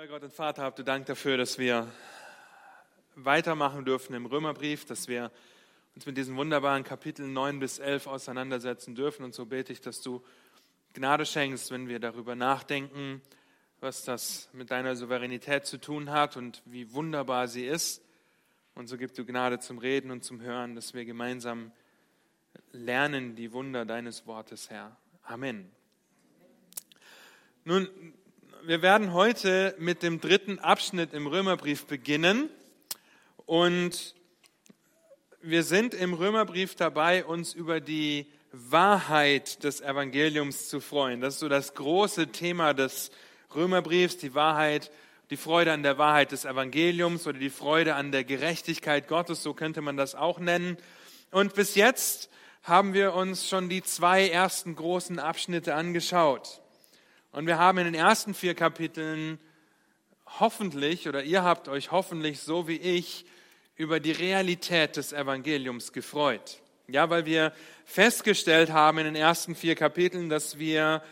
Euer Gott und Vater, habt du Dank dafür, dass wir weitermachen dürfen im Römerbrief, dass wir uns mit diesen wunderbaren Kapiteln 9 bis 11 auseinandersetzen dürfen. Und so bete ich, dass du Gnade schenkst, wenn wir darüber nachdenken, was das mit deiner Souveränität zu tun hat und wie wunderbar sie ist. Und so gib du Gnade zum Reden und zum Hören, dass wir gemeinsam lernen die Wunder deines Wortes, Herr. Amen. Nun, wir werden heute mit dem dritten Abschnitt im Römerbrief beginnen. Und wir sind im Römerbrief dabei, uns über die Wahrheit des Evangeliums zu freuen. Das ist so das große Thema des Römerbriefs, die Wahrheit, die Freude an der Wahrheit des Evangeliums oder die Freude an der Gerechtigkeit Gottes, so könnte man das auch nennen. Und bis jetzt haben wir uns schon die zwei ersten großen Abschnitte angeschaut. Und wir haben in den ersten vier Kapiteln hoffentlich, oder ihr habt euch hoffentlich so wie ich über die Realität des Evangeliums gefreut. Ja, weil wir festgestellt haben in den ersten vier Kapiteln, dass wir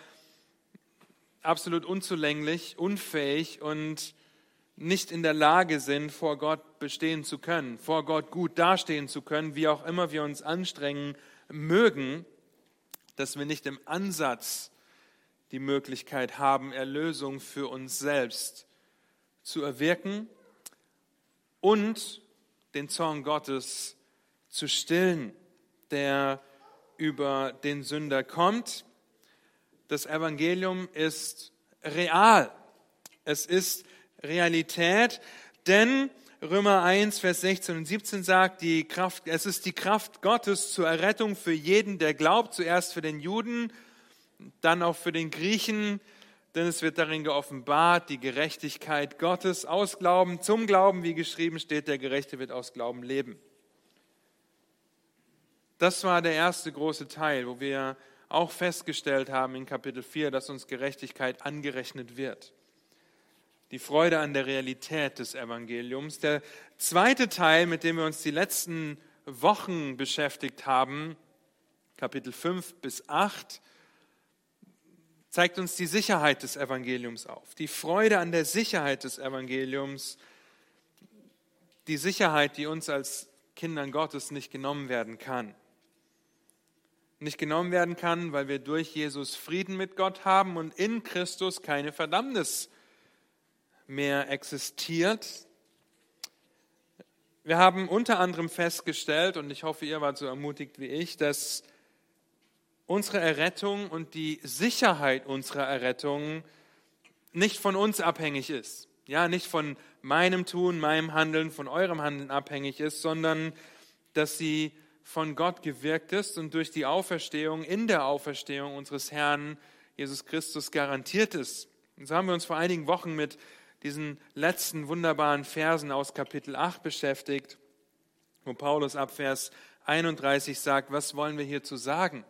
absolut unzulänglich, unfähig und nicht in der Lage sind, vor Gott bestehen zu können, vor Gott gut dastehen zu können, wie auch immer wir uns anstrengen mögen, dass wir nicht im Ansatz die Möglichkeit haben, Erlösung für uns selbst zu erwirken und den Zorn Gottes zu stillen, der über den Sünder kommt. Das Evangelium ist real. Es ist Realität, denn Römer 1, Vers 16 und 17 sagt, die Kraft, es ist die Kraft Gottes zur Errettung für jeden, der glaubt, zuerst für den Juden dann auch für den Griechen, denn es wird darin geoffenbart, die Gerechtigkeit Gottes aus Glauben zum Glauben, wie geschrieben steht, der Gerechte wird aus Glauben leben. Das war der erste große Teil, wo wir auch festgestellt haben in Kapitel 4, dass uns Gerechtigkeit angerechnet wird. Die Freude an der Realität des Evangeliums. Der zweite Teil, mit dem wir uns die letzten Wochen beschäftigt haben, Kapitel 5 bis 8, zeigt uns die Sicherheit des Evangeliums auf, die Freude an der Sicherheit des Evangeliums, die Sicherheit, die uns als Kindern Gottes nicht genommen werden kann. Nicht genommen werden kann, weil wir durch Jesus Frieden mit Gott haben und in Christus keine Verdammnis mehr existiert. Wir haben unter anderem festgestellt, und ich hoffe, ihr wart so ermutigt wie ich, dass unsere Errettung und die Sicherheit unserer Errettung nicht von uns abhängig ist. Ja, nicht von meinem Tun, meinem Handeln, von eurem Handeln abhängig ist, sondern dass sie von Gott gewirkt ist und durch die Auferstehung, in der Auferstehung unseres Herrn Jesus Christus garantiert ist. Und so haben wir uns vor einigen Wochen mit diesen letzten wunderbaren Versen aus Kapitel 8 beschäftigt, wo Paulus ab Vers 31 sagt, was wollen wir hierzu sagen?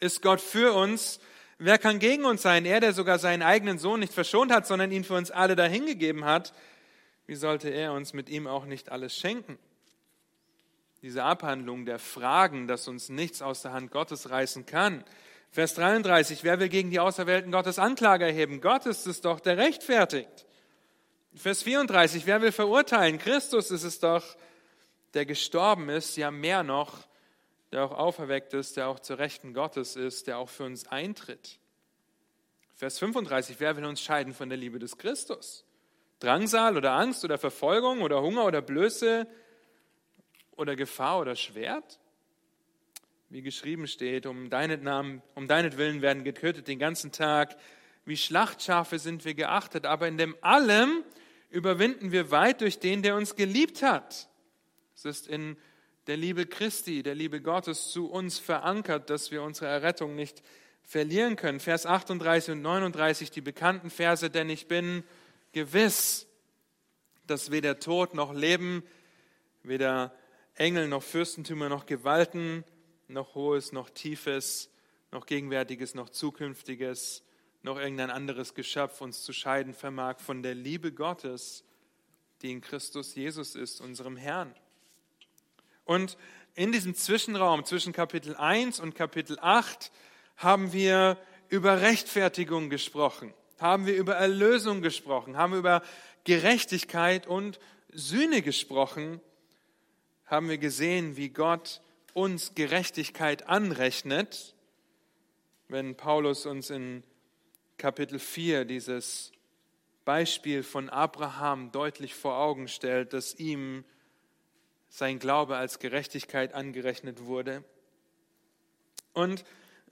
Ist Gott für uns. Wer kann gegen uns sein? Er, der sogar seinen eigenen Sohn nicht verschont hat, sondern ihn für uns alle dahingegeben hat. Wie sollte er uns mit ihm auch nicht alles schenken? Diese Abhandlung der Fragen, dass uns nichts aus der Hand Gottes reißen kann. Vers 33, wer will gegen die Auserwählten Gottes Anklage erheben? Gott ist es doch, der rechtfertigt. Vers 34, wer will verurteilen? Christus ist es doch, der gestorben ist, ja mehr noch, der auch auferweckt ist, der auch zur Rechten Gottes ist, der auch für uns eintritt. Vers 35, wer will uns scheiden von der Liebe des Christus? Drangsal oder Angst oder Verfolgung oder Hunger oder Blöße oder Gefahr oder Schwert? Wie geschrieben steht, um deinetnamen, um deinetwillen werden getötet den ganzen Tag. Wie Schlachtschafe sind wir geachtet, aber in dem allem überwinden wir weit durch den, der uns geliebt hat. Es ist in der Liebe Christi, der Liebe Gottes zu uns verankert, dass wir unsere Errettung nicht verlieren können. Vers 38 und 39, die bekannten Verse, denn ich bin gewiss, dass weder Tod noch Leben, weder Engel noch Fürstentümer noch Gewalten, noch Hohes noch Tiefes, noch Gegenwärtiges noch Zukünftiges, noch irgendein anderes Geschöpf uns zu scheiden vermag von der Liebe Gottes, die in Christus Jesus ist, unserem Herrn. Und in diesem Zwischenraum zwischen Kapitel 1 und Kapitel 8 haben wir über Rechtfertigung gesprochen. haben wir über Erlösung gesprochen, haben wir über Gerechtigkeit und Sühne gesprochen, haben wir gesehen, wie Gott uns Gerechtigkeit anrechnet, wenn Paulus uns in Kapitel 4 dieses Beispiel von Abraham deutlich vor Augen stellt, dass ihm sein Glaube als Gerechtigkeit angerechnet wurde. Und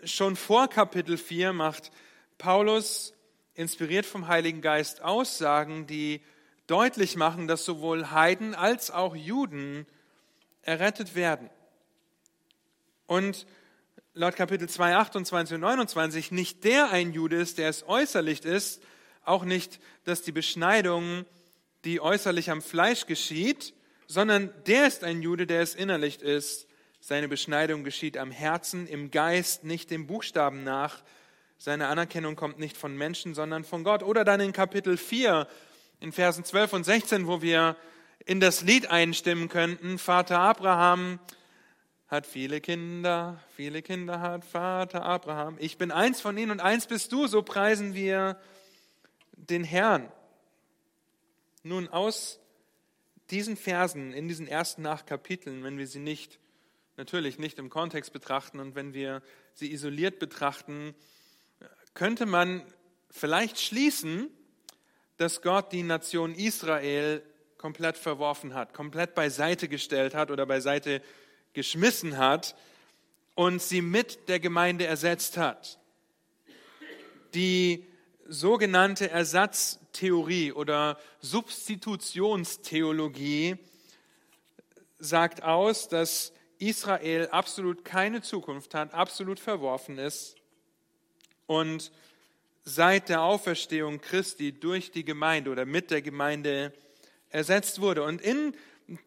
schon vor Kapitel 4 macht Paulus, inspiriert vom Heiligen Geist, Aussagen, die deutlich machen, dass sowohl Heiden als auch Juden errettet werden. Und laut Kapitel 2, 28 und 29 nicht der ein Jude ist, der es äußerlich ist, auch nicht, dass die Beschneidung, die äußerlich am Fleisch geschieht, sondern der ist ein Jude, der es innerlich ist. Seine Beschneidung geschieht am Herzen, im Geist, nicht dem Buchstaben nach. Seine Anerkennung kommt nicht von Menschen, sondern von Gott. Oder dann in Kapitel 4, in Versen 12 und 16, wo wir in das Lied einstimmen könnten, Vater Abraham hat viele Kinder, viele Kinder hat Vater Abraham. Ich bin eins von ihnen und eins bist du, so preisen wir den Herrn. Nun, aus diesen Versen, in diesen ersten acht Kapiteln, wenn wir sie nicht, natürlich nicht im Kontext betrachten und wenn wir sie isoliert betrachten, könnte man vielleicht schließen, dass Gott die Nation Israel komplett verworfen hat, komplett beiseite gestellt hat oder beiseite geschmissen hat und sie mit der Gemeinde ersetzt hat. Die sogenannte Ersatztheorie oder Substitutionstheologie sagt aus, dass Israel absolut keine Zukunft hat, absolut verworfen ist und seit der Auferstehung Christi durch die Gemeinde oder mit der Gemeinde ersetzt wurde. Und in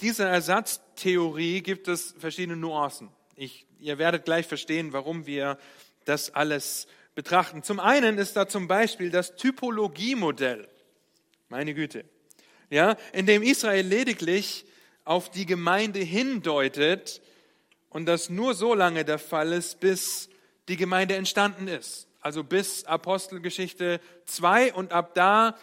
dieser Ersatztheorie gibt es verschiedene Nuancen. Ich, ihr werdet gleich verstehen, warum wir das alles betrachten. Zum einen ist da zum Beispiel das Typologiemodell. Meine Güte. Ja, in dem Israel lediglich auf die Gemeinde hindeutet und das nur so lange der Fall ist, bis die Gemeinde entstanden ist. Also bis Apostelgeschichte 2 und ab da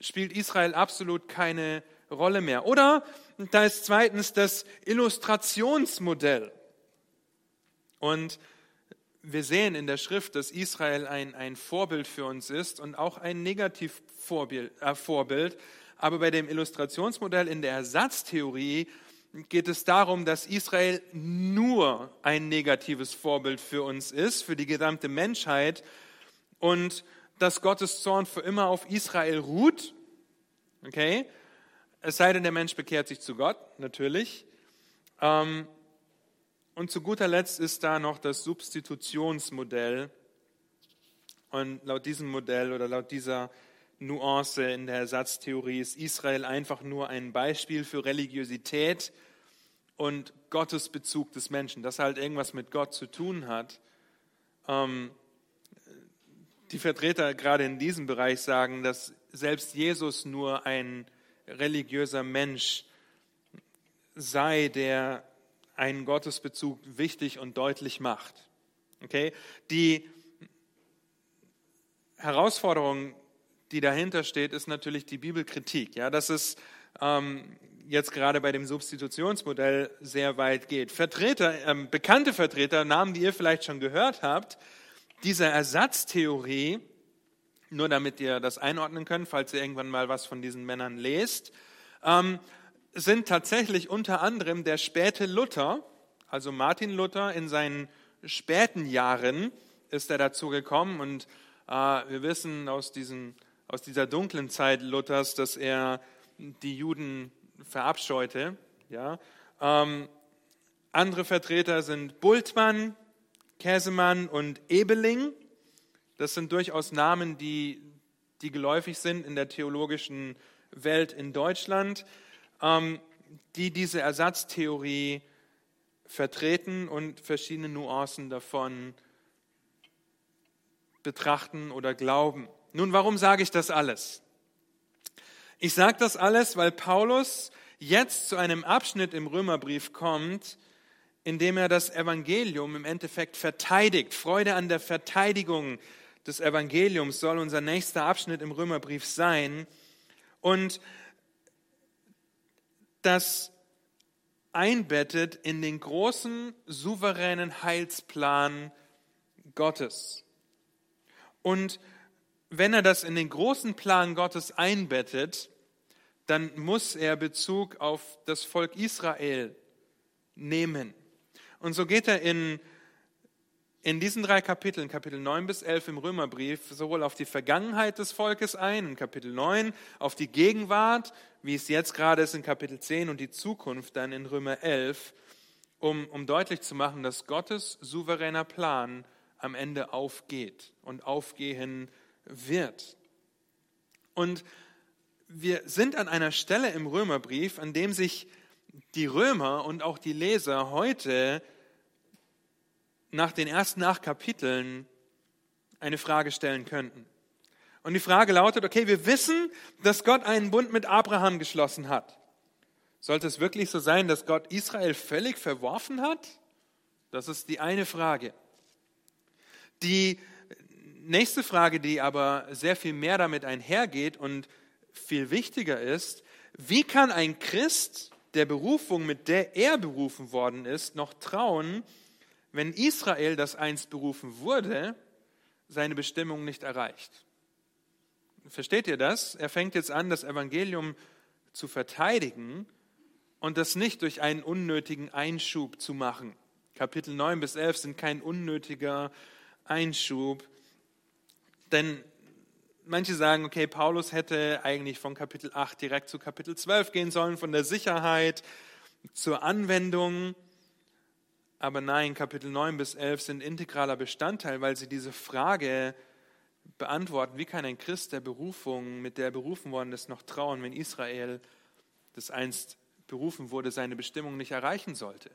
spielt Israel absolut keine Rolle mehr. Oder da ist zweitens das Illustrationsmodell. Und wir sehen in der Schrift, dass Israel ein, ein Vorbild für uns ist und auch ein Negativvorbild. Äh, Vorbild. Aber bei dem Illustrationsmodell in der Ersatztheorie geht es darum, dass Israel nur ein negatives Vorbild für uns ist, für die gesamte Menschheit und dass Gottes Zorn für immer auf Israel ruht. Okay? Es sei denn, der Mensch bekehrt sich zu Gott, natürlich. Ähm, und zu guter Letzt ist da noch das Substitutionsmodell. Und laut diesem Modell oder laut dieser Nuance in der Ersatztheorie ist Israel einfach nur ein Beispiel für Religiosität und Gottesbezug des Menschen, das halt irgendwas mit Gott zu tun hat. Ähm, die Vertreter gerade in diesem Bereich sagen, dass selbst Jesus nur ein religiöser Mensch sei, der einen Gottesbezug wichtig und deutlich macht. Okay? Die Herausforderung, die dahinter steht, ist natürlich die Bibelkritik. Ja, dass es ähm, jetzt gerade bei dem Substitutionsmodell sehr weit geht. Vertreter, ähm, bekannte Vertreter, Namen, die ihr vielleicht schon gehört habt, dieser Ersatztheorie, nur damit ihr das einordnen könnt, falls ihr irgendwann mal was von diesen Männern lest, ähm, sind tatsächlich unter anderem der späte Luther, also Martin Luther in seinen späten Jahren ist er dazu gekommen und äh, wir wissen aus, diesen, aus dieser dunklen Zeit Luthers, dass er die Juden verabscheute. Ja? Ähm, andere Vertreter sind Bultmann, Käsemann und Ebeling. Das sind durchaus Namen, die, die geläufig sind in der theologischen Welt in Deutschland, die diese Ersatztheorie vertreten und verschiedene Nuancen davon betrachten oder glauben. Nun, warum sage ich das alles? Ich sage das alles, weil Paulus jetzt zu einem Abschnitt im Römerbrief kommt, in dem er das Evangelium im Endeffekt verteidigt. Freude an der Verteidigung des Evangeliums soll unser nächster Abschnitt im Römerbrief sein. Und das einbettet in den großen, souveränen Heilsplan Gottes. Und wenn er das in den großen Plan Gottes einbettet, dann muss er Bezug auf das Volk Israel nehmen. Und so geht er in, in diesen drei Kapiteln, Kapitel 9 bis 11 im Römerbrief, sowohl auf die Vergangenheit des Volkes ein, in Kapitel 9, auf die Gegenwart, wie es jetzt gerade ist in Kapitel 10 und die Zukunft dann in Römer 11, um, um deutlich zu machen, dass Gottes souveräner Plan am Ende aufgeht und aufgehen wird. Und wir sind an einer Stelle im Römerbrief, an dem sich die Römer und auch die Leser heute nach den ersten acht Kapiteln eine Frage stellen könnten. Und die Frage lautet, okay, wir wissen, dass Gott einen Bund mit Abraham geschlossen hat. Sollte es wirklich so sein, dass Gott Israel völlig verworfen hat? Das ist die eine Frage. Die nächste Frage, die aber sehr viel mehr damit einhergeht und viel wichtiger ist, wie kann ein Christ der Berufung, mit der er berufen worden ist, noch trauen, wenn Israel, das einst berufen wurde, seine Bestimmung nicht erreicht? Versteht ihr das? Er fängt jetzt an, das Evangelium zu verteidigen und das nicht durch einen unnötigen Einschub zu machen. Kapitel 9 bis 11 sind kein unnötiger Einschub, denn manche sagen, okay, Paulus hätte eigentlich von Kapitel 8 direkt zu Kapitel 12 gehen sollen, von der Sicherheit zur Anwendung. Aber nein, Kapitel 9 bis 11 sind integraler Bestandteil, weil sie diese Frage beantworten, wie kann ein Christ der Berufung, mit der er berufen worden ist, noch trauen, wenn Israel, das einst berufen wurde, seine Bestimmung nicht erreichen sollte.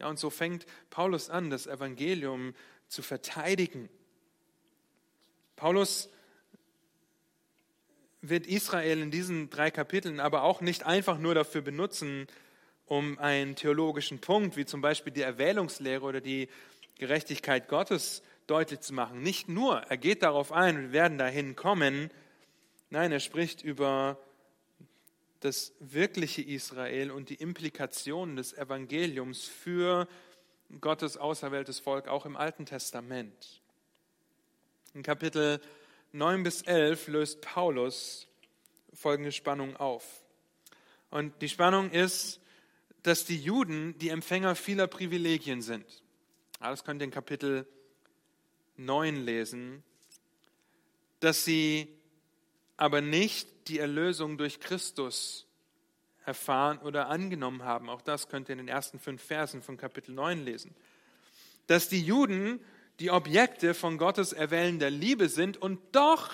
Ja, und so fängt Paulus an, das Evangelium zu verteidigen. Paulus wird Israel in diesen drei Kapiteln aber auch nicht einfach nur dafür benutzen, um einen theologischen Punkt, wie zum Beispiel die Erwählungslehre oder die Gerechtigkeit Gottes deutlich zu machen. Nicht nur, er geht darauf ein, wir werden dahin kommen. Nein, er spricht über das wirkliche Israel und die Implikationen des Evangeliums für Gottes auserwähltes Volk, auch im Alten Testament. In Kapitel 9 bis 11 löst Paulus folgende Spannung auf. Und die Spannung ist, dass die Juden die Empfänger vieler Privilegien sind. Das könnt ihr in Kapitel 9 lesen. Dass sie aber nicht die Erlösung durch Christus erfahren oder angenommen haben. Auch das könnt ihr in den ersten fünf Versen von Kapitel 9 lesen. Dass die Juden die Objekte von Gottes erwählender Liebe sind und doch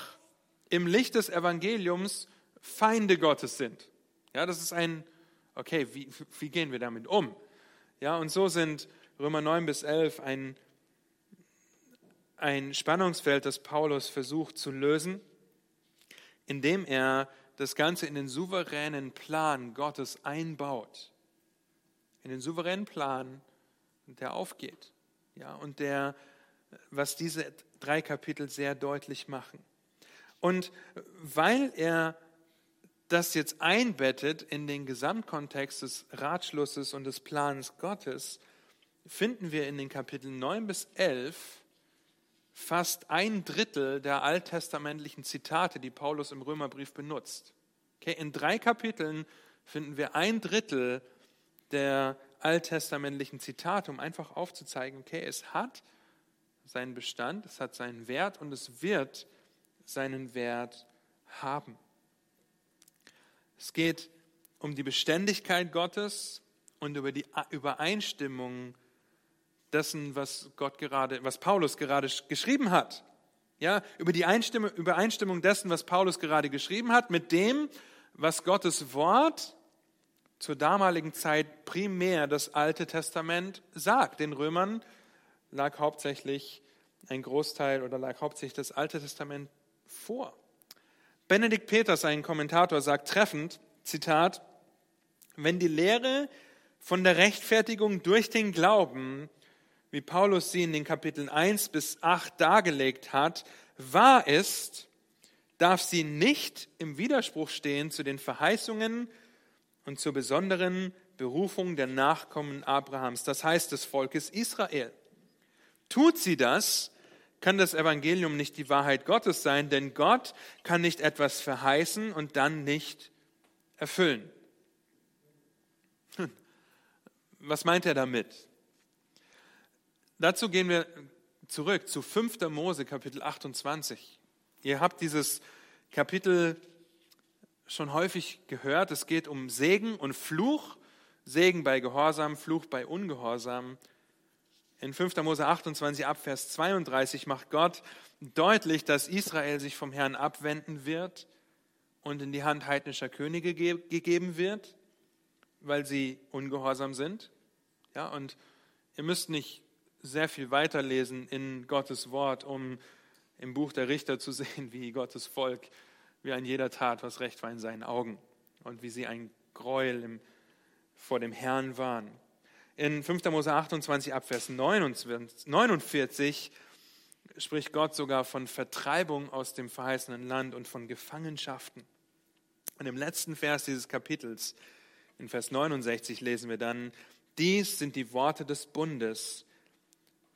im Licht des Evangeliums Feinde Gottes sind. Ja, das ist ein, okay, wie, wie gehen wir damit um? Ja, und so sind Römer 9 bis 11 ein, ein Spannungsfeld, das Paulus versucht zu lösen, indem er das Ganze in den souveränen Plan Gottes einbaut. In den souveränen Plan, der aufgeht. Ja, und der was diese drei Kapitel sehr deutlich machen. Und weil er das jetzt einbettet in den Gesamtkontext des Ratschlusses und des Plans Gottes, finden wir in den Kapiteln 9 bis 11 fast ein Drittel der alttestamentlichen Zitate, die Paulus im Römerbrief benutzt. Okay, in drei Kapiteln finden wir ein Drittel der alttestamentlichen Zitate, um einfach aufzuzeigen, okay, es hat seinen Bestand, es hat seinen Wert und es wird seinen Wert haben. Es geht um die Beständigkeit Gottes und über die Übereinstimmung dessen, was Gott gerade, was Paulus gerade geschrieben hat. Ja, über die Übereinstimmung dessen, was Paulus gerade geschrieben hat, mit dem, was Gottes Wort zur damaligen Zeit primär das Alte Testament sagt. Den Römern lag hauptsächlich ein Großteil oder lag hauptsächlich das Alte Testament vor. Benedikt Peters, ein Kommentator, sagt treffend, Zitat, wenn die Lehre von der Rechtfertigung durch den Glauben, wie Paulus sie in den Kapiteln 1 bis 8 dargelegt hat, wahr ist, darf sie nicht im Widerspruch stehen zu den Verheißungen und zur besonderen Berufung der Nachkommen Abrahams, das heißt des Volkes Israel. Tut sie das, kann das Evangelium nicht die Wahrheit Gottes sein, denn Gott kann nicht etwas verheißen und dann nicht erfüllen. Hm. Was meint er damit? Dazu gehen wir zurück zu 5. Mose Kapitel 28. Ihr habt dieses Kapitel schon häufig gehört. Es geht um Segen und Fluch. Segen bei Gehorsam, Fluch bei Ungehorsam. In 5. Mose 28 ab Vers 32 macht Gott deutlich, dass Israel sich vom Herrn abwenden wird und in die Hand heidnischer Könige gegeben wird, weil sie ungehorsam sind. Ja, und ihr müsst nicht sehr viel weiterlesen in Gottes Wort, um im Buch der Richter zu sehen, wie Gottes Volk, wie an jeder Tat, was recht war in seinen Augen und wie sie ein Gräuel im, vor dem Herrn waren. In 5. Mose 28 Abvers 49 spricht Gott sogar von Vertreibung aus dem verheißenen Land und von Gefangenschaften. Und im letzten Vers dieses Kapitels, in Vers 69, lesen wir dann, dies sind die Worte des Bundes,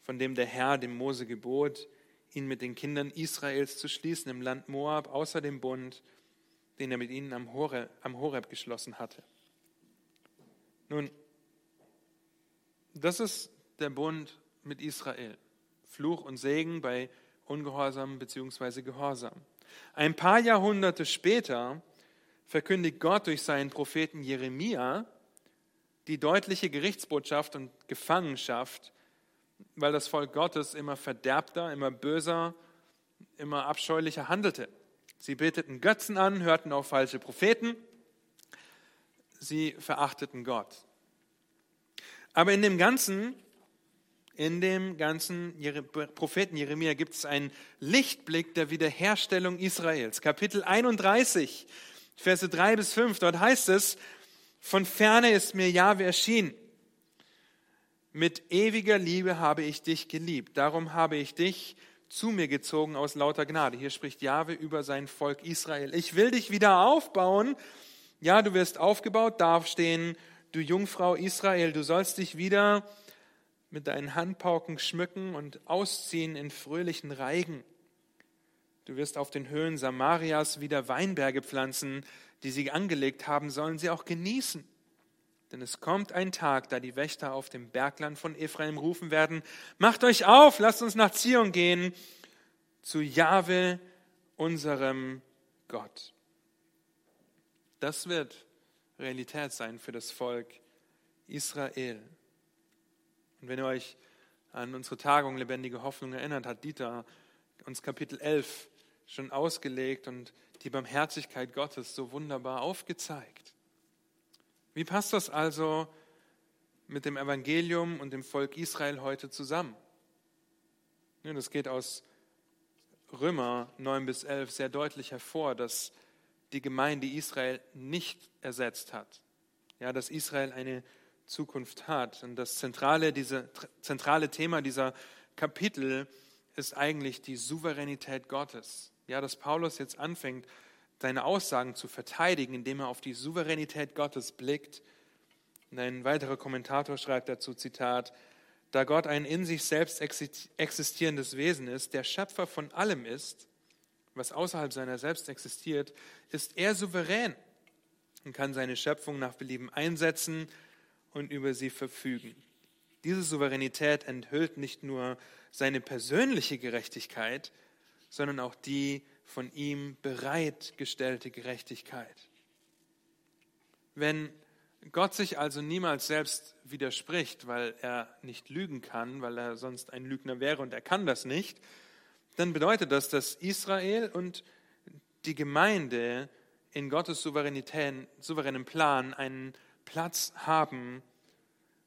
von dem der Herr dem Mose gebot, ihn mit den Kindern Israels zu schließen im Land Moab, außer dem Bund, den er mit ihnen am Horeb, am Horeb geschlossen hatte. Nun, das ist der Bund mit Israel. Fluch und Segen bei Ungehorsam bzw. Gehorsam. Ein paar Jahrhunderte später verkündigt Gott durch seinen Propheten Jeremia die deutliche Gerichtsbotschaft und Gefangenschaft weil das Volk Gottes immer verderbter, immer böser, immer abscheulicher handelte. Sie beteten Götzen an, hörten auf falsche Propheten, sie verachteten Gott. Aber in dem ganzen, in dem ganzen Propheten Jeremia gibt es einen Lichtblick der Wiederherstellung Israels. Kapitel 31, Verse 3 bis 5, dort heißt es, von ferne ist mir Jahwe erschienen mit ewiger Liebe habe ich dich geliebt. Darum habe ich dich zu mir gezogen aus lauter Gnade. Hier spricht Jahwe über sein Volk Israel. Ich will dich wieder aufbauen. Ja, du wirst aufgebaut, darf stehen, du Jungfrau Israel, du sollst dich wieder mit deinen Handpauken schmücken und ausziehen in fröhlichen Reigen. Du wirst auf den Höhen Samarias wieder Weinberge pflanzen, die sie angelegt haben, sollen sie auch genießen. Denn es kommt ein Tag, da die Wächter auf dem Bergland von Ephraim rufen werden, macht euch auf, lasst uns nach Zion gehen, zu Jahwe, unserem Gott. Das wird Realität sein für das Volk Israel. Und wenn ihr euch an unsere Tagung Lebendige Hoffnung erinnert, hat Dieter uns Kapitel 11 schon ausgelegt und die Barmherzigkeit Gottes so wunderbar aufgezeigt. Wie passt das also mit dem Evangelium und dem Volk Israel heute zusammen? Das geht aus Römer 9 bis 11 sehr deutlich hervor, dass die Gemeinde Israel nicht ersetzt hat. Ja, dass Israel eine Zukunft hat. Und das zentrale, diese, zentrale Thema dieser Kapitel ist eigentlich die Souveränität Gottes. Ja, dass Paulus jetzt anfängt, seine Aussagen zu verteidigen, indem er auf die Souveränität Gottes blickt. Und ein weiterer Kommentator schreibt dazu, Zitat, da Gott ein in sich selbst existierendes Wesen ist, der Schöpfer von allem ist, was außerhalb seiner selbst existiert, ist er souverän und kann seine Schöpfung nach Belieben einsetzen und über sie verfügen. Diese Souveränität enthüllt nicht nur seine persönliche Gerechtigkeit, sondern auch die von ihm bereitgestellte Gerechtigkeit. Wenn Gott sich also niemals selbst widerspricht, weil er nicht lügen kann, weil er sonst ein Lügner wäre und er kann das nicht, dann bedeutet das, dass Israel und die Gemeinde in Gottes souveränen Plan einen Platz haben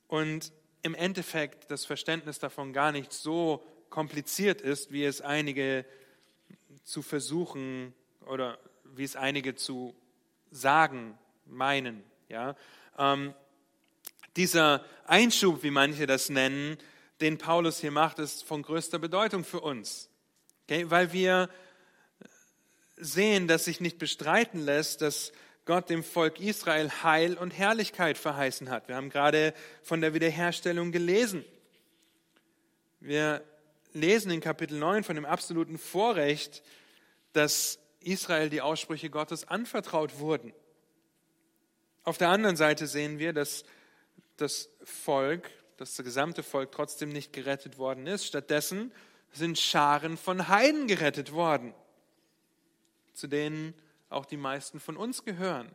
und im Endeffekt das Verständnis davon gar nicht so kompliziert ist, wie es einige zu versuchen oder wie es einige zu sagen meinen. Ja? Ähm, dieser Einschub, wie manche das nennen, den Paulus hier macht, ist von größter Bedeutung für uns. Okay? Weil wir sehen, dass sich nicht bestreiten lässt, dass Gott dem Volk Israel Heil und Herrlichkeit verheißen hat. Wir haben gerade von der Wiederherstellung gelesen. Wir lesen in Kapitel 9 von dem absoluten Vorrecht, dass Israel die Aussprüche Gottes anvertraut wurden. Auf der anderen Seite sehen wir, dass das Volk, das gesamte Volk trotzdem nicht gerettet worden ist. Stattdessen sind Scharen von Heiden gerettet worden, zu denen auch die meisten von uns gehören.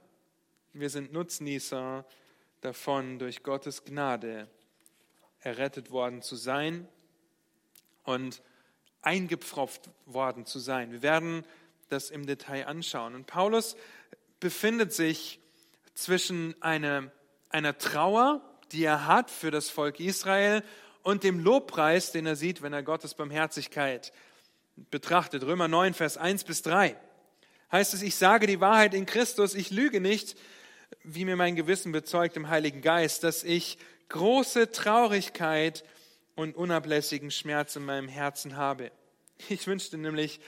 Wir sind Nutznießer davon, durch Gottes Gnade errettet worden zu sein und eingepfropft worden zu sein. Wir werden das im Detail anschauen. Und Paulus befindet sich zwischen einer, einer Trauer, die er hat für das Volk Israel, und dem Lobpreis, den er sieht, wenn er Gottes Barmherzigkeit betrachtet. Römer 9, Vers 1 bis 3 heißt es, ich sage die Wahrheit in Christus, ich lüge nicht, wie mir mein Gewissen bezeugt im Heiligen Geist, dass ich große Traurigkeit und unablässigen Schmerz in meinem Herzen habe. Ich wünschte nämlich,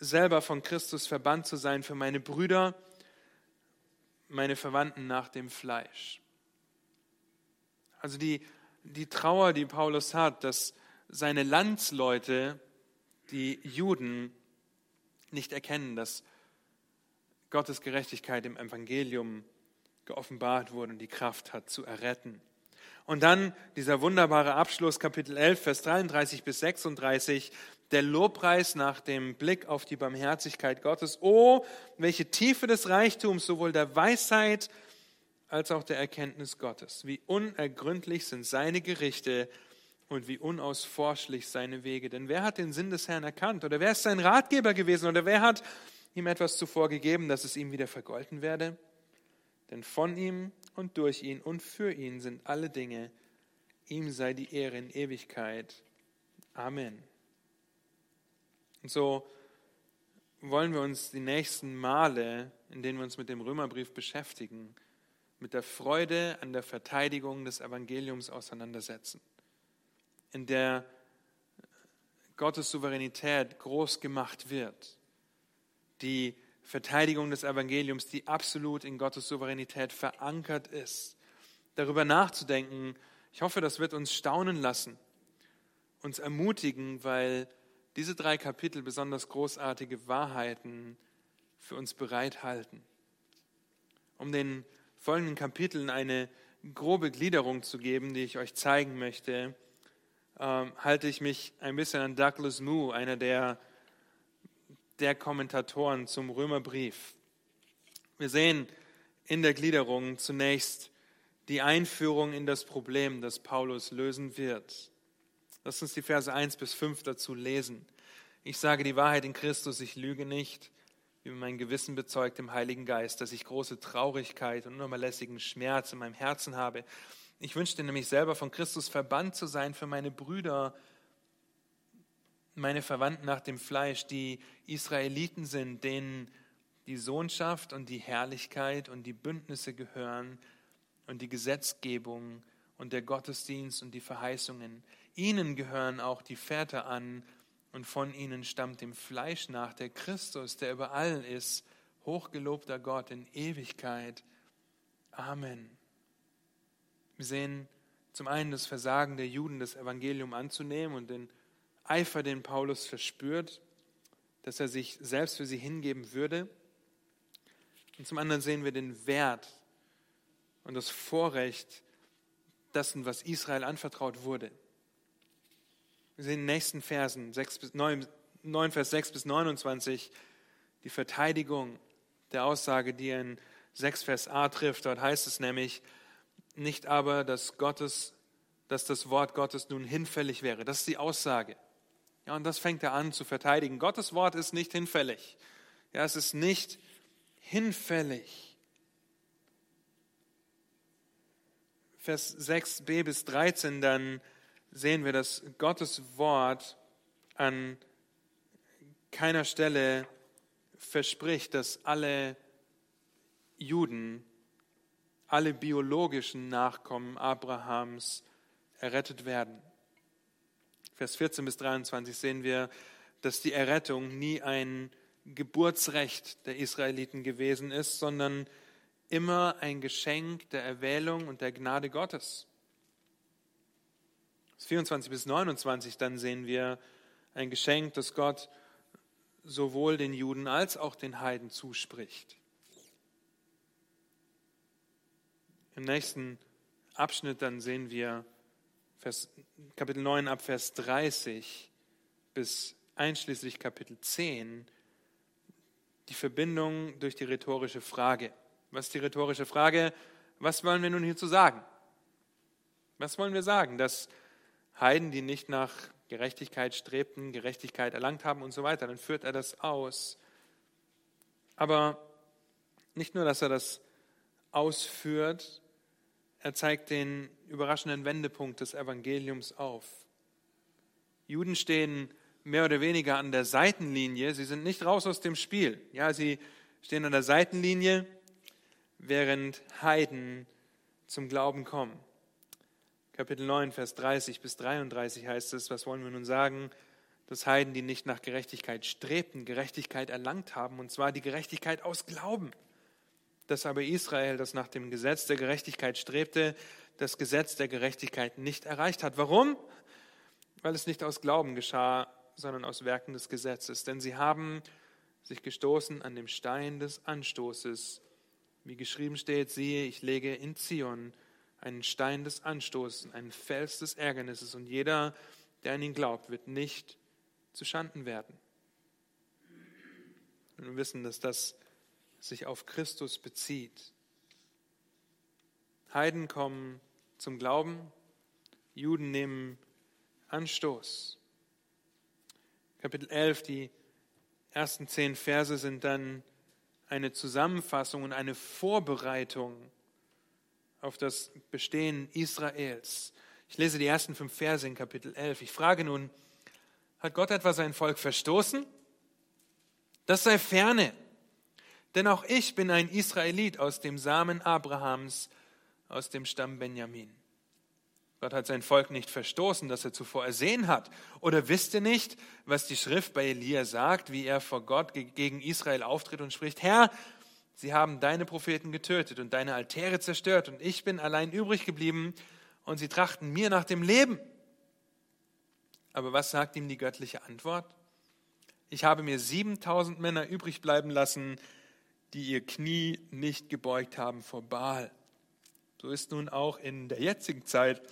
selber von Christus verbannt zu sein für meine Brüder, meine Verwandten nach dem Fleisch. Also die, die Trauer, die Paulus hat, dass seine Landsleute, die Juden, nicht erkennen, dass Gottes Gerechtigkeit im Evangelium geoffenbart wurde und die Kraft hat zu erretten. Und dann dieser wunderbare Abschluss, Kapitel 11, Vers 33 bis 36, der Lobpreis nach dem Blick auf die Barmherzigkeit Gottes. Oh, welche Tiefe des Reichtums, sowohl der Weisheit als auch der Erkenntnis Gottes. Wie unergründlich sind seine Gerichte und wie unausforschlich seine Wege. Denn wer hat den Sinn des Herrn erkannt? Oder wer ist sein Ratgeber gewesen? Oder wer hat ihm etwas zuvor gegeben, dass es ihm wieder vergolten werde? Denn von ihm und durch ihn und für ihn sind alle Dinge. Ihm sei die Ehre in Ewigkeit. Amen. Und so wollen wir uns die nächsten Male, in denen wir uns mit dem Römerbrief beschäftigen, mit der Freude an der Verteidigung des Evangeliums auseinandersetzen, in der Gottes Souveränität groß gemacht wird die Verteidigung des Evangeliums, die absolut in Gottes Souveränität verankert ist. Darüber nachzudenken, ich hoffe, das wird uns staunen lassen, uns ermutigen, weil diese drei Kapitel besonders großartige Wahrheiten für uns bereithalten. Um den folgenden Kapiteln eine grobe Gliederung zu geben, die ich euch zeigen möchte, ähm, halte ich mich ein bisschen an Douglas Moo, einer der der Kommentatoren zum Römerbrief. Wir sehen in der Gliederung zunächst die Einführung in das Problem, das Paulus lösen wird. Lass uns die Verse 1 bis 5 dazu lesen. Ich sage die Wahrheit in Christus, ich lüge nicht, wie mein Gewissen bezeugt im Heiligen Geist, dass ich große Traurigkeit und unerlässigen Schmerz in meinem Herzen habe. Ich wünschte nämlich selber von Christus verbannt zu sein für meine Brüder, meine Verwandten nach dem Fleisch, die Israeliten sind, denen die Sohnschaft und die Herrlichkeit und die Bündnisse gehören und die Gesetzgebung und der Gottesdienst und die Verheißungen. Ihnen gehören auch die Väter an und von ihnen stammt dem Fleisch nach der Christus, der über allen ist, hochgelobter Gott in Ewigkeit. Amen. Wir sehen zum einen das Versagen der Juden, das Evangelium anzunehmen und den Eifer, den Paulus verspürt, dass er sich selbst für sie hingeben würde. Und zum anderen sehen wir den Wert und das Vorrecht dessen, was Israel anvertraut wurde. Wir sehen in den nächsten Versen 6 bis 9, 9, Vers 6 bis 29 die Verteidigung der Aussage, die in 6 Vers a trifft. Dort heißt es nämlich, nicht aber, dass, Gottes, dass das Wort Gottes nun hinfällig wäre. Das ist die Aussage. Ja, und das fängt er an zu verteidigen. Gottes Wort ist nicht hinfällig. Ja, es ist nicht hinfällig. Vers 6b bis 13, dann sehen wir, dass Gottes Wort an keiner Stelle verspricht, dass alle Juden, alle biologischen Nachkommen Abrahams errettet werden. Vers 14 bis 23 sehen wir, dass die Errettung nie ein Geburtsrecht der Israeliten gewesen ist, sondern immer ein Geschenk der Erwählung und der Gnade Gottes. 24 bis 29, dann sehen wir ein Geschenk, das Gott sowohl den Juden als auch den Heiden zuspricht. Im nächsten Abschnitt dann sehen wir Vers, Kapitel 9 ab Vers 30 bis einschließlich Kapitel 10 die Verbindung durch die rhetorische Frage. Was ist die rhetorische Frage? Was wollen wir nun hierzu sagen? Was wollen wir sagen? Dass Heiden, die nicht nach Gerechtigkeit strebten, Gerechtigkeit erlangt haben und so weiter, dann führt er das aus. Aber nicht nur, dass er das ausführt, er zeigt den überraschenden Wendepunkt des Evangeliums auf. Juden stehen mehr oder weniger an der Seitenlinie, sie sind nicht raus aus dem Spiel. Ja, sie stehen an der Seitenlinie, während Heiden zum Glauben kommen. Kapitel 9, Vers 30 bis 33 heißt es, was wollen wir nun sagen? Dass Heiden, die nicht nach Gerechtigkeit strebten, Gerechtigkeit erlangt haben, und zwar die Gerechtigkeit aus Glauben. Dass aber Israel, das nach dem Gesetz der Gerechtigkeit strebte, das Gesetz der Gerechtigkeit nicht erreicht hat. Warum? Weil es nicht aus Glauben geschah, sondern aus Werken des Gesetzes. Denn sie haben sich gestoßen an dem Stein des Anstoßes. Wie geschrieben steht, siehe, ich lege in Zion einen Stein des Anstoßes, einen Fels des Ärgernisses und jeder, der an ihn glaubt, wird nicht zu Schanden werden. Und wir wissen, dass das sich auf Christus bezieht. Heiden kommen zum Glauben, Juden nehmen Anstoß. Kapitel 11, die ersten zehn Verse sind dann eine Zusammenfassung und eine Vorbereitung auf das Bestehen Israels. Ich lese die ersten fünf Verse in Kapitel 11. Ich frage nun, hat Gott etwa sein Volk verstoßen? Das sei ferne, denn auch ich bin ein Israelit aus dem Samen Abrahams, aus dem Stamm Benjamin. Gott hat sein Volk nicht verstoßen, das er zuvor ersehen hat. Oder wisst ihr nicht, was die Schrift bei Elia sagt, wie er vor Gott gegen Israel auftritt und spricht, Herr, Sie haben deine Propheten getötet und deine Altäre zerstört und ich bin allein übrig geblieben und sie trachten mir nach dem Leben. Aber was sagt ihm die göttliche Antwort? Ich habe mir 7000 Männer übrig bleiben lassen, die ihr Knie nicht gebeugt haben vor Baal. So ist nun auch in der jetzigen Zeit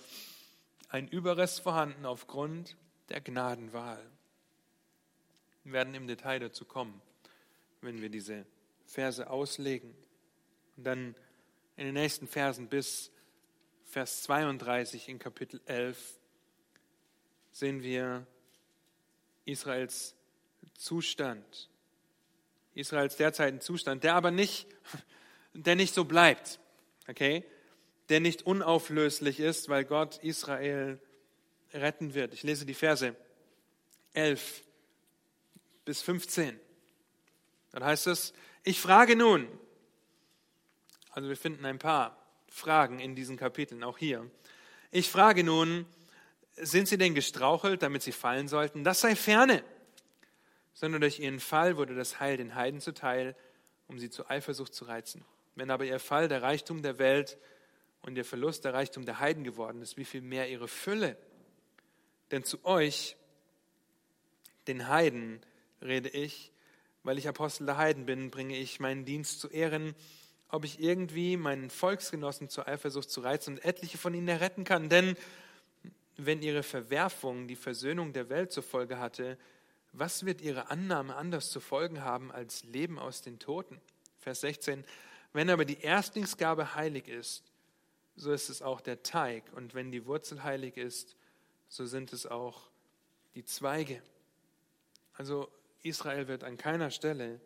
ein Überrest vorhanden aufgrund der Gnadenwahl. Wir werden im Detail dazu kommen, wenn wir diese Verse auslegen. Und dann in den nächsten Versen bis Vers 32 in Kapitel 11 sehen wir Israels Zustand. Israels derzeitigen Zustand, der aber nicht, der nicht so bleibt, okay? Der nicht unauflöslich ist, weil Gott Israel retten wird. Ich lese die Verse 11 bis 15. Dann heißt es, ich frage nun, also wir finden ein paar Fragen in diesen Kapiteln, auch hier. Ich frage nun, sind sie denn gestrauchelt, damit sie fallen sollten? Das sei ferne. Sondern durch ihren Fall wurde das Heil den Heiden zuteil, um sie zur Eifersucht zu reizen. Wenn aber ihr Fall der Reichtum der Welt und ihr Verlust der Reichtum der Heiden geworden ist, wie viel mehr ihre Fülle? Denn zu euch, den Heiden, rede ich, weil ich Apostel der Heiden bin, bringe ich meinen Dienst zu Ehren, ob ich irgendwie meinen Volksgenossen zur Eifersucht zu reizen und etliche von ihnen erretten kann. Denn wenn ihre Verwerfung die Versöhnung der Welt zur Folge hatte, was wird ihre Annahme anders zu folgen haben als Leben aus den Toten? Vers 16. Wenn aber die Erstlingsgabe heilig ist, so ist es auch der Teig. Und wenn die Wurzel heilig ist, so sind es auch die Zweige. Also Israel wird an keiner Stelle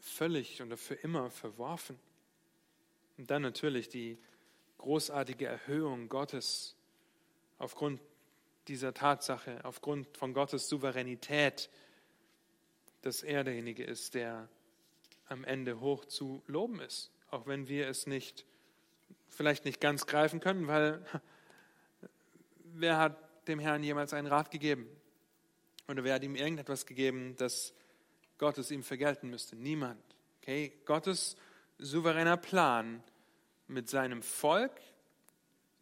völlig und für immer verworfen. Und dann natürlich die großartige Erhöhung Gottes aufgrund dieser Tatsache, aufgrund von Gottes Souveränität, dass er derjenige ist, der am Ende hoch zu loben ist, auch wenn wir es nicht, vielleicht nicht ganz greifen können, weil wer hat dem Herrn jemals einen Rat gegeben? Oder wer hat ihm irgendetwas gegeben, das Gott es ihm vergelten müsste? Niemand. Okay? Gottes souveräner Plan mit seinem Volk,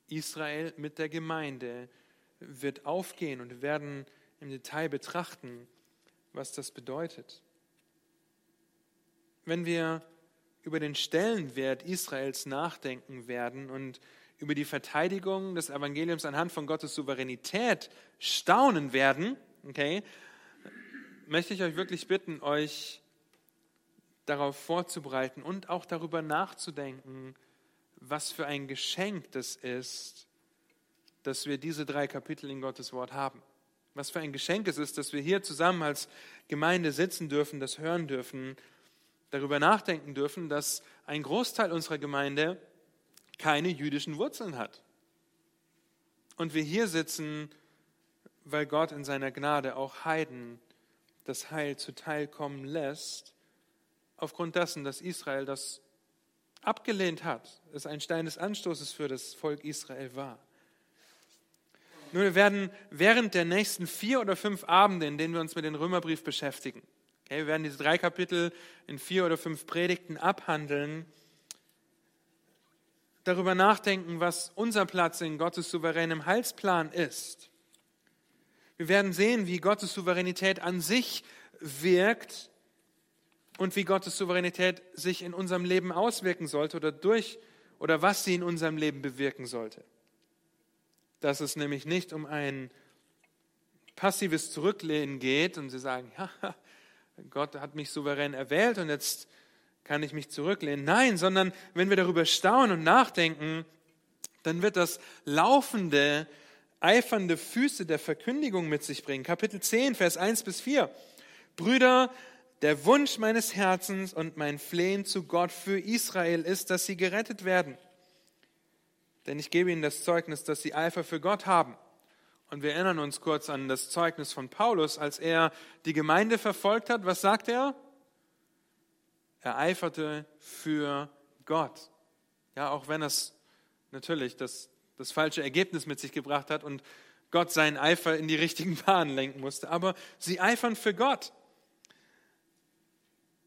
Israel, mit der Gemeinde, wird aufgehen und wir werden im Detail betrachten, was das bedeutet. Wenn wir über den Stellenwert Israels nachdenken werden und über die Verteidigung des Evangeliums anhand von Gottes Souveränität staunen werden, okay, möchte ich euch wirklich bitten, euch darauf vorzubereiten und auch darüber nachzudenken, was für ein Geschenk das ist, dass wir diese drei Kapitel in Gottes Wort haben. Was für ein Geschenk es ist, dass wir hier zusammen als Gemeinde sitzen dürfen, das hören dürfen, darüber nachdenken dürfen, dass ein Großteil unserer Gemeinde keine jüdischen Wurzeln hat. Und wir hier sitzen, weil Gott in seiner Gnade auch Heiden das Heil zuteilkommen lässt, aufgrund dessen, dass Israel das abgelehnt hat, es ein Stein des Anstoßes für das Volk Israel war. Nun, wir werden während der nächsten vier oder fünf Abende, in denen wir uns mit dem Römerbrief beschäftigen, okay, wir werden diese drei Kapitel in vier oder fünf Predigten abhandeln, darüber nachdenken, was unser Platz in Gottes souveränem Heilsplan ist. Wir werden sehen, wie Gottes Souveränität an sich wirkt und wie Gottes Souveränität sich in unserem Leben auswirken sollte oder durch oder was sie in unserem Leben bewirken sollte. Dass es nämlich nicht um ein passives Zurücklehnen geht und sie sagen, ja, Gott hat mich souverän erwählt und jetzt kann ich mich zurücklehnen. Nein, sondern wenn wir darüber staunen und nachdenken, dann wird das laufende, eifernde Füße der Verkündigung mit sich bringen. Kapitel 10, Vers 1 bis 4. Brüder, der Wunsch meines Herzens und mein Flehen zu Gott für Israel ist, dass sie gerettet werden. Denn ich gebe ihnen das Zeugnis, dass sie Eifer für Gott haben. Und wir erinnern uns kurz an das Zeugnis von Paulus, als er die Gemeinde verfolgt hat. Was sagt er? Er eiferte für Gott. Ja, auch wenn es natürlich das, das falsche Ergebnis mit sich gebracht hat und Gott seinen Eifer in die richtigen Bahnen lenken musste. Aber sie eifern für Gott.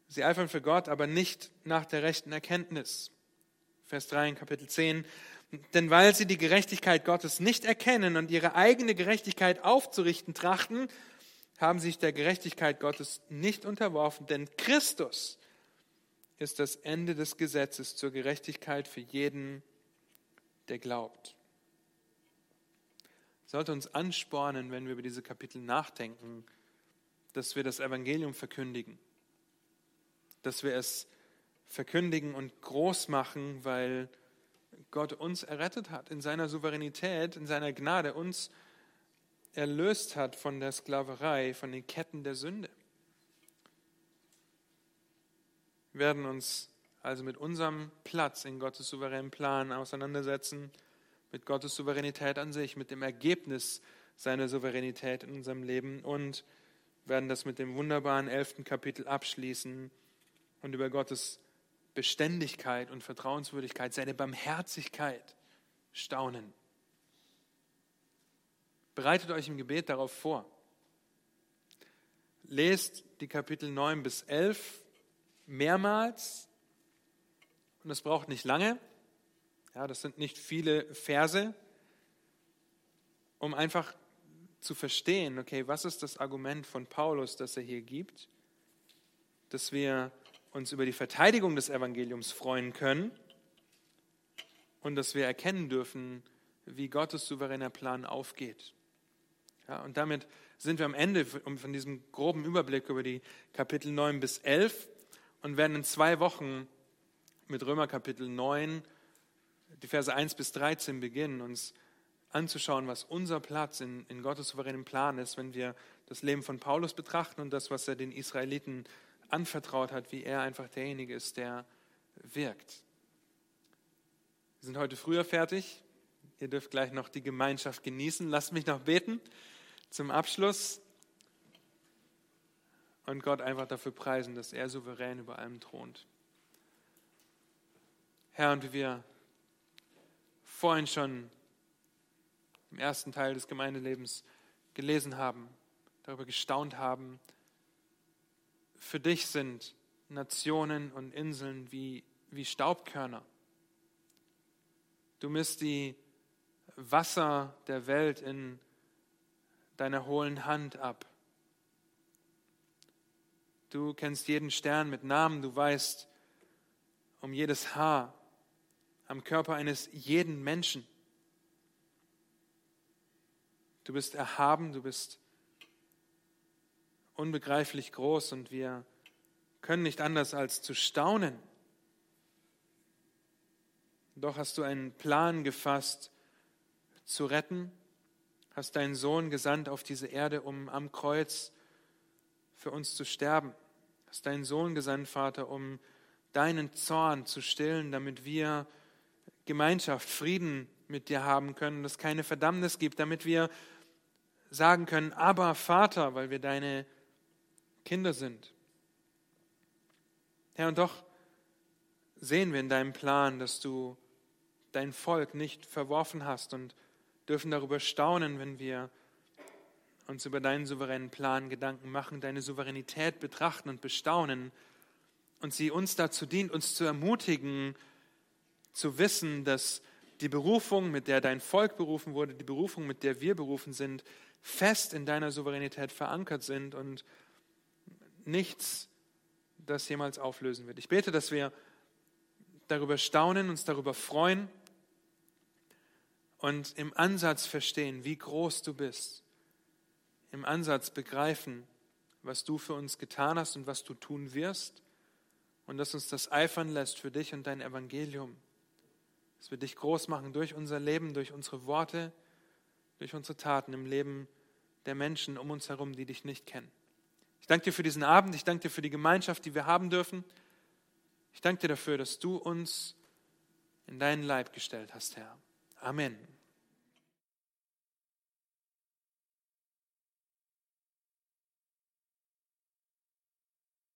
Sie eifern für Gott, aber nicht nach der rechten Erkenntnis. Vers 3 in Kapitel 10. Denn weil sie die Gerechtigkeit Gottes nicht erkennen und ihre eigene Gerechtigkeit aufzurichten trachten, haben sich der Gerechtigkeit Gottes nicht unterworfen, denn Christus ist das Ende des Gesetzes zur Gerechtigkeit für jeden, der glaubt. Sollte uns anspornen, wenn wir über diese Kapitel nachdenken, dass wir das Evangelium verkündigen, dass wir es verkündigen und groß machen, weil Gott uns errettet hat, in seiner Souveränität, in seiner Gnade uns erlöst hat von der Sklaverei, von den Ketten der Sünde. Wir werden uns also mit unserem Platz in Gottes souveränen Plan auseinandersetzen, mit Gottes Souveränität an sich, mit dem Ergebnis seiner Souveränität in unserem Leben und werden das mit dem wunderbaren elften Kapitel abschließen und über Gottes Beständigkeit und Vertrauenswürdigkeit, seine Barmherzigkeit staunen. Bereitet euch im Gebet darauf vor. Lest die Kapitel 9 bis 11 mehrmals und es braucht nicht lange. Ja, das sind nicht viele Verse, um einfach zu verstehen, okay, was ist das Argument von Paulus, das er hier gibt, dass wir uns über die Verteidigung des Evangeliums freuen können und dass wir erkennen dürfen, wie Gottes souveräner Plan aufgeht. Ja, und damit sind wir am Ende von diesem groben Überblick über die Kapitel 9 bis 11 und werden in zwei Wochen mit Römer Kapitel 9, die Verse 1 bis 13 beginnen, uns anzuschauen, was unser Platz in, in Gottes souveränen Plan ist, wenn wir das Leben von Paulus betrachten und das, was er den Israeliten anvertraut hat, wie er einfach derjenige ist, der wirkt. Wir sind heute früher fertig. Ihr dürft gleich noch die Gemeinschaft genießen. Lasst mich noch beten zum Abschluss und Gott einfach dafür preisen, dass er souverän über allem thront. Herr, und wie wir vorhin schon im ersten Teil des Gemeindelebens gelesen haben, darüber gestaunt haben. Für dich sind Nationen und Inseln wie, wie Staubkörner. Du misst die Wasser der Welt in deiner hohlen Hand ab. Du kennst jeden Stern mit Namen, du weißt um jedes Haar am Körper eines jeden Menschen. Du bist erhaben, du bist unbegreiflich groß und wir können nicht anders als zu staunen. Doch hast du einen Plan gefasst, zu retten, hast deinen Sohn gesandt auf diese Erde, um am Kreuz für uns zu sterben. Hast deinen Sohn gesandt, Vater, um deinen Zorn zu stillen, damit wir Gemeinschaft, Frieden mit dir haben können, dass es keine Verdammnis gibt, damit wir sagen können, aber Vater, weil wir deine Kinder sind. Herr, und doch sehen wir in deinem Plan, dass du dein Volk nicht verworfen hast und dürfen darüber staunen, wenn wir uns über deinen souveränen Plan Gedanken machen, deine Souveränität betrachten und bestaunen und sie uns dazu dient, uns zu ermutigen, zu wissen, dass die Berufung, mit der dein Volk berufen wurde, die Berufung, mit der wir berufen sind, fest in deiner Souveränität verankert sind und nichts das jemals auflösen wird. Ich bete, dass wir darüber staunen, uns darüber freuen und im Ansatz verstehen, wie groß du bist. Im Ansatz begreifen, was du für uns getan hast und was du tun wirst. Und dass uns das eifern lässt für dich und dein Evangelium. Dass wir dich groß machen durch unser Leben, durch unsere Worte, durch unsere Taten im Leben der Menschen um uns herum, die dich nicht kennen. Ich danke dir für diesen Abend, ich danke dir für die Gemeinschaft, die wir haben dürfen. Ich danke dir dafür, dass du uns in deinen Leib gestellt hast, Herr. Amen.